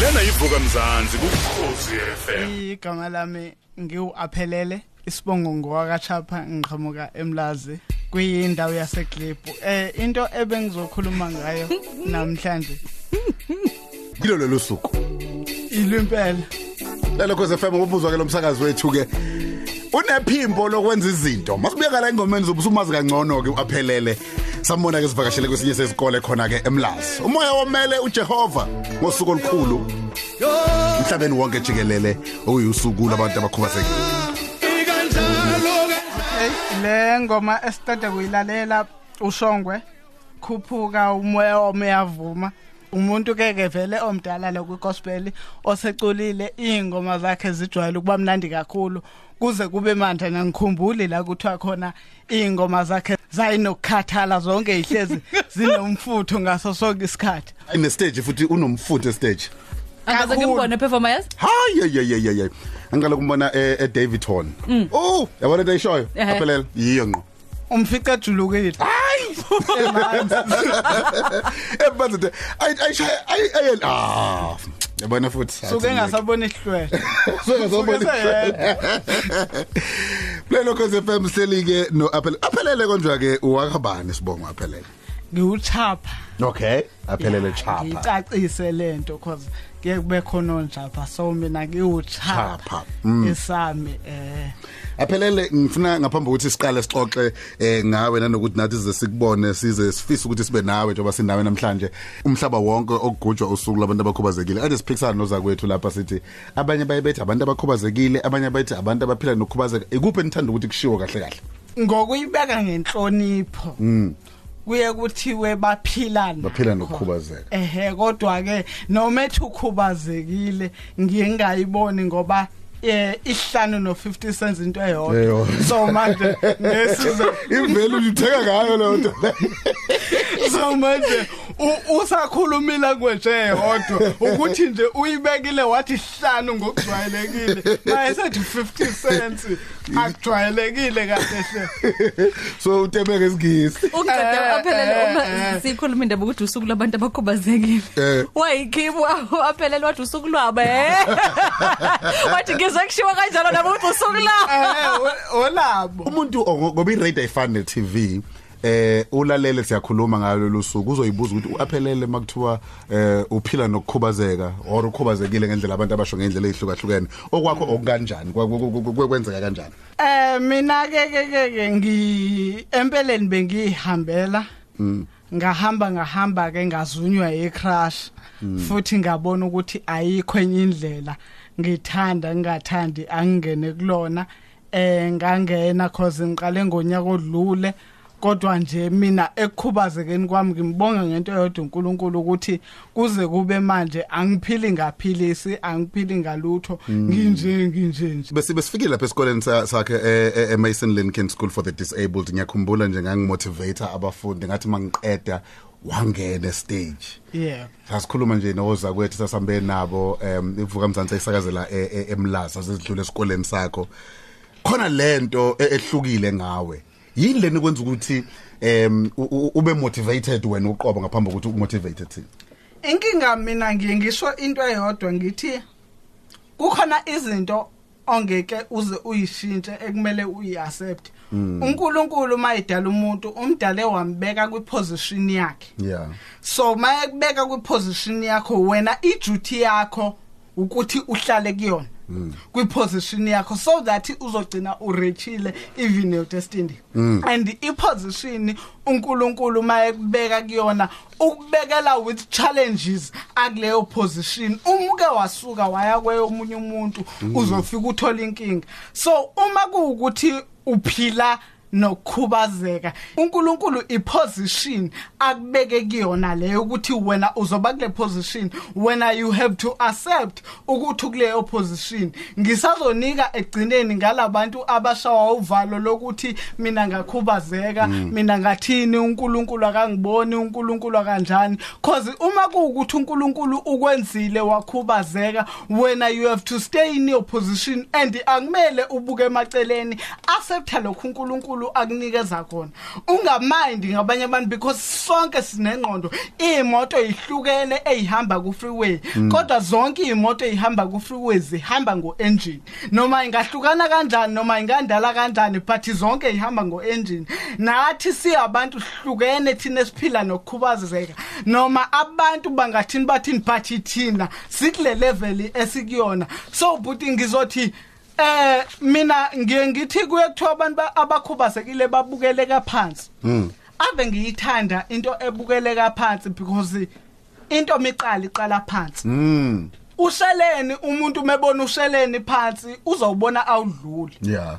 lena ivuka mzansi kukhosi FM igama lami ngiwu-aphelele isibongo ngowakachapha ngiqhamuka emlazi kuyindawo yaseglebhu eh into ebengizokhuluma ngayo namhlanje. Kilo lelo suku. Ilwimpela. Lelo khosi FM ubuzwa ke lo msakazi wethu ke unephimbo lokwenza izinto. Masibuya la engomeni zobusumazi kangcono ke uaphelele. Sambona ke sivakashele kwesinye sesikole khona ke emlazi. Umoya womele uJehova ngosuku olukhulu. Emhlabeni wonke jikelele okuyusuku labantu abakhubazekile. Le ngoma esitade kuyilalela ushongwe khuphuka umoya omeyavuma umuntu ke ke vele omdala lo kwigospel oseculile ingoma zakhe zijwayele ukuba mnandi kakhulu. Kuze kube manje ngikhumbuli la kuthiwa khona ingoma zakhe zayinokukhathala zonke ihlezi zinomfutho ngaso sonke isikhathi. Ine stage futhi unomfutho stage. Angaze Kakhulu. ngimbone performance hayi ye ye ye ye angicela kumbona eh eh, David Horn. Oh yabona into ayishoyo? Ehhe. aphelele yiyo ngqo. Umfica ejulukile ebanze ay ay ay. Ah. Yabona futhi. Suke engasabona isihlwele. Suke Suke ngasabona Plelo Khosi FM sihleli ke no aphelele aphelele konjwa ke uwakabani sibongo aphelele ngiwuchapha. Okay aphelele chapa ngicacise lento cause kuye kube khona onjapha so mina ngiwuchapha. Chapha, mm. esami eh aphelele ngifuna ngaphambi kokuthi siqale sixoxe eh ngawe nanokuthi nathi size sikubone size sifisa ukuthi sibe nawe njengoba sinawe namhlanje. Umhlaba wonke okugujwa usuku labantu abakhubazekile. Ade siphikisana noza kwethu lapha sithi abanye bayebethi abantu abakhubazekile abanye bayethi abantu abaphila nokukhubazeka. Ikuphi enithanda ukuthi kushiwo kahle kahle? ngokuyibeka ngenhlonipho. Kuye kuthiwe baphilana baphila nokukhubazeka ehe kodwa ke noma ethi ukhubazekile ngingayiboni ngoba eh ihlanu no 50 cents into eyodwa. Eyodwa. so manje ngesize imvelo utheka ngayo leyo nto. So manje u- usakhulumila kwenje yodwa ukuthi nje uyibekile wathi hlanu ngokujwayelekile mayesethi 50 cents akujwayelekile kahle hle so utemeke isingisi Uqede Eh, aphelele eh, uma eh. sikhuluma indaba ukuthi usuku labantu abakhubazekile. Eh. Wayikhipha aphelele wathi usuku lwabo eh. Wathi ngizwe kushiwa kanjalo nabo ukuthi usuku lwabo. eh o- olabo umuntu ongo- ngoba i-radio ayifani ne-TV eh ulalele siyakhuluma ngalo losuku uzoyibuza ukuthi uaphelele makuthiwa eh uphila nokukhubazeka or ukhubazekile ngendlela abantu abasho ngendlela ezihlukahlukene okwakho okunganjani Kwa- ku- ku- ku- kwenzeka kanjani? Eh mina ke ke ke ke ngi empeleni bengihambela ngahamba ngahamba ke ngazunywa ecrash futhi ngabona ukuthi ayikho enye indlela. Ngithanda ngingathandi angene kulona. Eh ngangena cause ngiqale ngonyaka odlule kodwa nje mina ekukhubazekeni kwami ngimbonga ngento eyodwa uNkulunkulu ukuthi kuze kube manje angiphili ngaphilisi angiphili ngalutho. Nginje nginje nje. Bese besifikile lapha esikoleni sa- sakhe eh, eh, eMason Lincoln School for the Disabled. Ngiyakhumbula nje ngangimotivator abafundi ngathi mangiqeda wangena stage. Yeah. Sasikhuluma nje noza kwethu sasambe nabo em ivuka mzansi ayisakazela e- e- emlaza sezidlule esikoleni sakho. Khona lento e- ehlukile ngawe. Yini leni kwenza ukuthi em u- u- ube motivated wena uqobo ngaphambi kokuthi umotivated thina? Inkinga mina ngiye ngisho into eyodwa ngithi kukhona izinto ongeke uze uyishintshe ekumele uyiaccept. uNkulunkulu mayidala umuntu umdale wambeka kwiposition yakhe. Yeah. So mayekubeka kwiposition yakho wena iduty yakho ukuthi uhlale kuyona kwiposition yakho so that uzogcina urechile even your destiny. And iposition uNkulunkulu mayekubeka kuyona ukubekela with challenges akuleyo position. Umuke wasuka waya kweyomunye umuntu uzofika uthola inkinga. So uma kuukuthi uphila nokukhubazeka uNkulunkulu iposition akubeke kuyona leyo ukuthi wena uzoba kule position wena you have to accept ukuthi kuleyo position. Ngisazonika egcineni ngalabantu abashawa uvalo lokuthi mina ngakhubazeka mina ngathini uNkulunkulu akangiboni uNkulunkulu akanjani. Cause uma kuukuthi uNkulunkulu ukwenzile wakhubazeka wena you have to stay in your position and akumele ubuke emaceleni. Accepta lokhu uNkulunkulu uNkulunkulu akunikeza khona. Ungamind ngabanye abantu because sonke sinengqondo. Imoto ihlukene ehamba ku freeway kodwa zonke imoto ehamba ku freeway zihamba ngo engine noma ingahlukana kanjani noma ingandala kanjani but zonke ihamba ngo engine nathi siyabantu hlukene thina esiphila nokukhubazeka. Noma abantu bangathini bathini but thina sikule level esikuyona. So buti ngizothi eh mina ngiye ngithi kuye kuthiwa abantu ba- abakhubazekile babukeleka phansi ave ngiyithanda into ebukeleka phansi because into miqala iqala phansi Mm. usheleni umuntu mebona usheleni phansi uzawubona awudluli Yeah.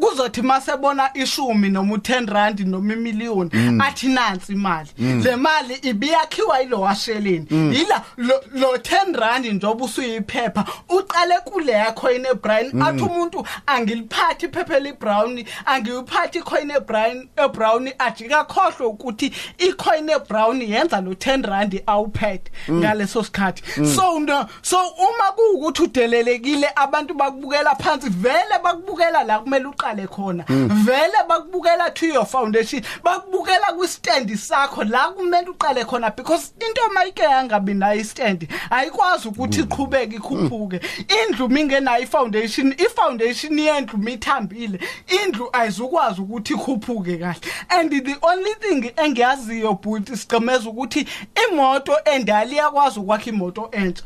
Kuzothi masebona ishumi noma u10 rand noma imiliyoni athi nansi imali. Le mali ibiyakhiwa yilo washeleni yila lo lo 10 rand njoba usuyiphepha uqale kule yakhoin eBrown athi umuntu angiliphathi iphepha librown angiyiphathi icoin eBrown eBrown ajika khohlwe ukuthi icoin eBrown yenza lo 10 rand awuphethe ngaleso sikhathi. So no so uma kuukuthi udelelekile abantu bakubukela phansi vele bakubukela la kumele uqale khona. Vele bakubukela to your foundation bakubukela kwistand sakho la kumele uqale khona because into mayike yangabi nayo istand ayikwazi ukuthi iqhubeke ikhuphuke. Indlu mingenayo ifoundation ifoundation yendlu mithambile indlu ayizukwazi ukuthi ikhuphuke kahle. And the only thing engiyaziyo but sigcemeza ukuthi imoto endala iyakwazi ukwakha imoto entsha.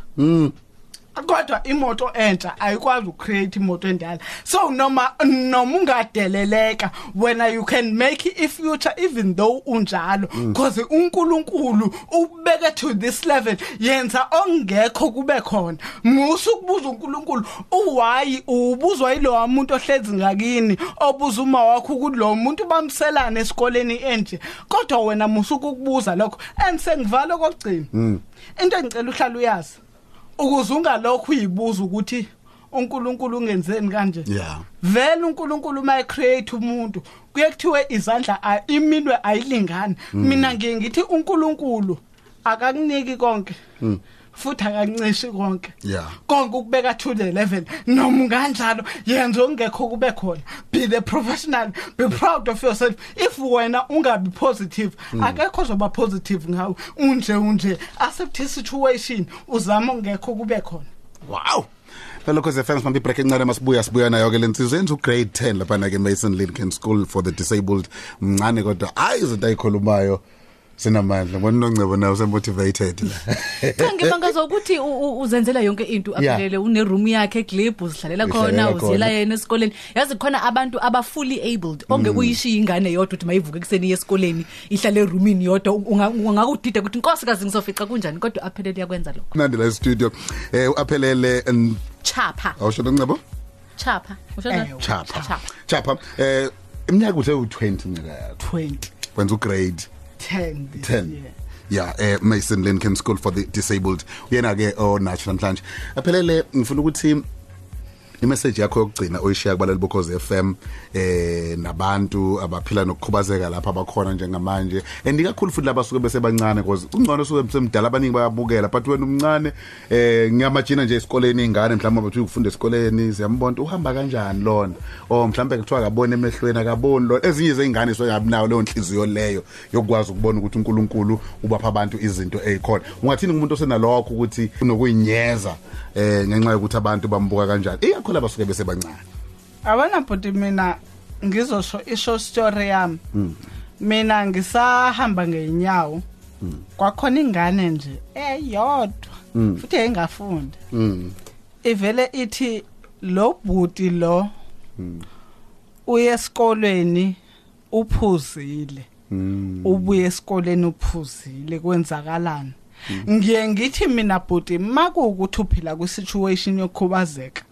Kodwa imoto entsha ayikwazi ucreate imoto endala. So noma noma ungadeleleka wena you can make i future even though unjalo because uNkulunkulu ubeke to this level yenza ongekho kube khona. Musu kubuza uNkulunkulu uwhy ubuzwa yilo umuntu ohlezi ngakini obuza uma wakho ukuthi lo muntu bamselana esikoleni enje? Kodwa wena musu ukukubuza lokho and sengivala kokugcina into engicela uhlala uyazi ukuze ungalokho uyibuza ukuthi uNkulunkulu ungenzeni kanje. Yeah. vele uNkulunkulu uma create umuntu kuye kuthiwe izandla iminwe ayilingani. Mina ngiye ngithi uNkulunkulu akakuniki konke. Futhi akancishi konke. Yeah. konke ukubeka to the level noma kanjalo yenza ongekho kube khona. Be the professional be proud of yourself. If wena ungabi positive akekho ozoba positive ngawe. Unje unje accept the situation uzama ongekho kube khona. Wow. Phela cause FM manje break encane masibuya sibuya nayo ke lensizwe enzu grade 10 lapha na ke Mason Lincoln School for the Disabled. Mncane kodwa. Hayi izinto ayikhulumayo. Sinamandla ngibona nongcebo nawe semotivated la. cha ngibangaza ukuthi u- u- uzenzela yonke into Yeah. aphelele une room yakhe eglib uzidlalela khona Uzidlalela uziyela khona. yena esikoleni. Yazi khona abantu aba fully abled onge uyishiya ingane yodwa ukuthi mayivuke kuseni esikoleni ihlale eroomini yodwa unga- ungakudida ukuthi inkosikazi ngizofica kunjani? Kodwa aphelele yakwenza lokho. Nandi la studio eh uaphelele and chapha. awusho ngcebo chapha. Usho Eh, njani? chapha. Chapha. Chapha. Eh iminyaka uthe u20 minyaka yakho 20 wenza ugrade. 10 this 10 year. yeah eh Mason Lincoln School for the Disabled. Uyena ke o Nacho namhlanje aphelele ngifuna ukuthi imessage yakho yokugcina oyishiya kubalali bokhoze FM eh nabantu abaphila nokukhubazeka lapha abakhona njengamanje. And ikakhulu futhi labasuke besebancane because ungcono suke semdala abaningi bayabukela but wena umncane eh ngiyamajina nje esikoleni ingane mhlawumbe bathi ukufunda esikoleni siyambona uhamba kanjani lona? O mhlawumbe kuthiwa akabone emehlweni akaboni lo ezinye zeingane soyabi nayo leyo nhliziyo leyo yokwazi ukubona ukuthi uNkulunkulu ubapha abantu izinto ezikhona ungathini umuntu osenalokho ukuthi unokuyinyeza eh ngenxa yokuthi abantu bambuka kanjani? Ikakhulu abasuke besebancane abana bhuti mina ngizosho isho story yami. Mina ngisahamba ngeenyawo kwakhona ingane nje eyodwa futhi engafunda mm. Ivele ithi lo bhuti lo uye esikolweni uphuzile. Ubuye esikoleni uphuzile kwenzakalani? Ngiye ngithi mina bhuti makuukuthi uphila kwisituation yokukhubazeka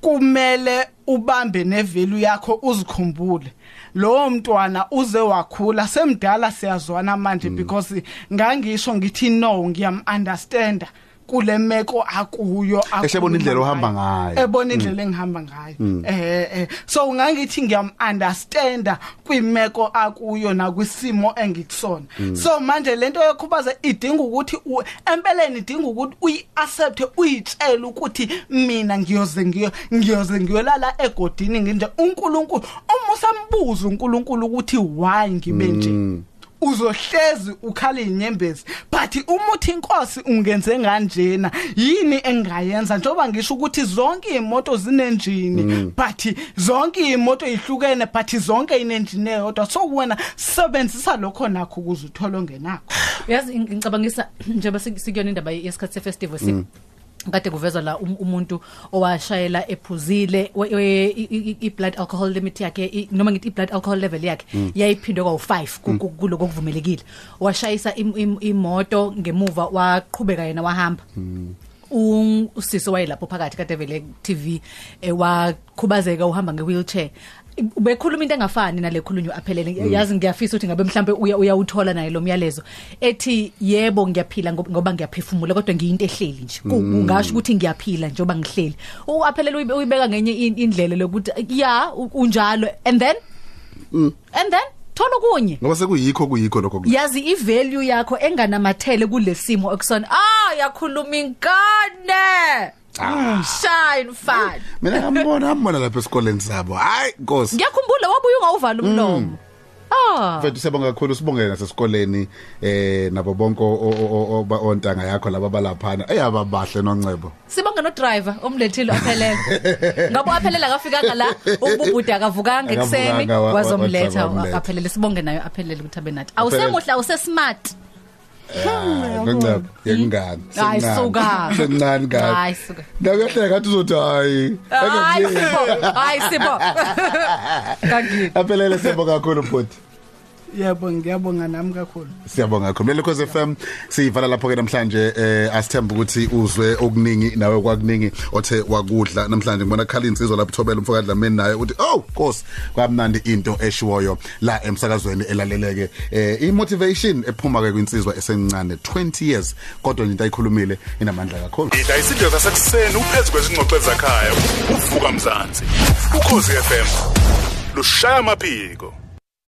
kumele ubambe nevalue yakho uzikhumbule. Lowo mntwana uze wakhula semdala siyazwana manje because ngangisho ngithi no ngiyam understand kule meko akuyo Eshebona indlela akhuluma ohamba ngayo. ebona indlela engihamba ngayo. Eh eh so ungangithi ngiyam understanda kwimeko akuyo nakwisimo engikusona so manje lento yokhubaza idinga ukuthi u- empeleni idinga ukuthi uyiaccept uyitshela ukuthi mina ngiyoze ngiyo ngiyoze ngiyolala egodini nginje. uNkulunkulu uma usambuza uNkulunkulu ukuthi why ngibe nje uzohlezi ukhala inyembezi. But uma uthi inkosi ungenze kanjena yini engayenza njoba ngisho ukuthi zonke imoto zinenjini but zonke imoto ihlukene but zonke inenjini eyodwa. So wena sebenzisa lokho nakho ukuze uthole ongenakho. Yazi ngi- ngicabangisa njengoba sik- sikuyona indaba yesikhathi sefestival si kade kuvezwa la um- umuntu owashayela ephuzile we- we- i- i- i-blood alcohol limit yakhe i- noma ngithi i-blood alcohol level yakhe yayiphindwe kwawu-5 ku- ku- kuloko okuvumelekile washayisa im- im- imoto ngemuva waqhubeka yena wahamba. Un- usisi wayelapho phakathi kade vele TV eh, wakhubazeka uhamba nge-wheelchair. Bekhuluma into engafani nale khulunywa aphelele. Yazi ngiyafisa ukuthi ngabe mhlambe uya uyawuthola naye lo myalezo. Ethi yebo ngiyaphila ngob- ngoba ngiyaphefumula kodwa ngiyinto ehleli nje. Ku- ungasho ukuthi ngiyaphila njengoba ngihleli. Uaphelele uyibe- uyibeka ngenye in- indlela lokuthi ya u- unjalo. And then? And then? Thola kunye ngoba sekuyikho kuyikho lokho yazi ivalue yakho enganamathele kulesimo ekusona ah yakhuluma inkane Mm, shine fun mina ngambona ngambona lapha esikoleni sabo. Hayi nkosi. Ngiyakhumbula wabuya ungawuvala umlomo. Ah. Mfethu siyabonga kakhulu sibongele nasesikoleni eh nabo bonke o- o- o- oba- ontanga yakho laba balaphana eyaba bahle noncebo sibonge no driver omlethile aphelele ngabo aphelele akafikanga la ububhuda akavukanga ekseni Akavukanga, wa- wazomletha wa- wamletha. aphelele sibonge nayo aphelele ukuthi abe nathi. Awusemuhle awusesmart. Noncebo yengane Hayi, suka. sekuncane ngane Hayi, suka. ndakuyahleka ngathi uzothi hayi hayi sibo hayi sibo kangini aphelele siyabonga kakhulu bhuti yebo ngiyabonga nami kakhulu. Siyabonga kakhulu. Lelo Khosi FM siyivala lapho ke namhlanje eh asithemba ukuthi uzwe okuningi nawe kwakuningi othe wakudla. Namhlanje ngibona Khalini sizwe lapho thobela umfokadla Dlamini naye uthi oh Nkosi kwamnandi into eshiwoyo la emsakazweni elaleleke. Eh i motivation ephuma ke kwinsizwa esencane 20 years kodwa into ayikhulumile inamandla kakhulu. Ida isidlo sasekuseni uphezu kwezingxoxo zakhaya uvuka mzansi. Ukhosi FM lushaya amaphiko.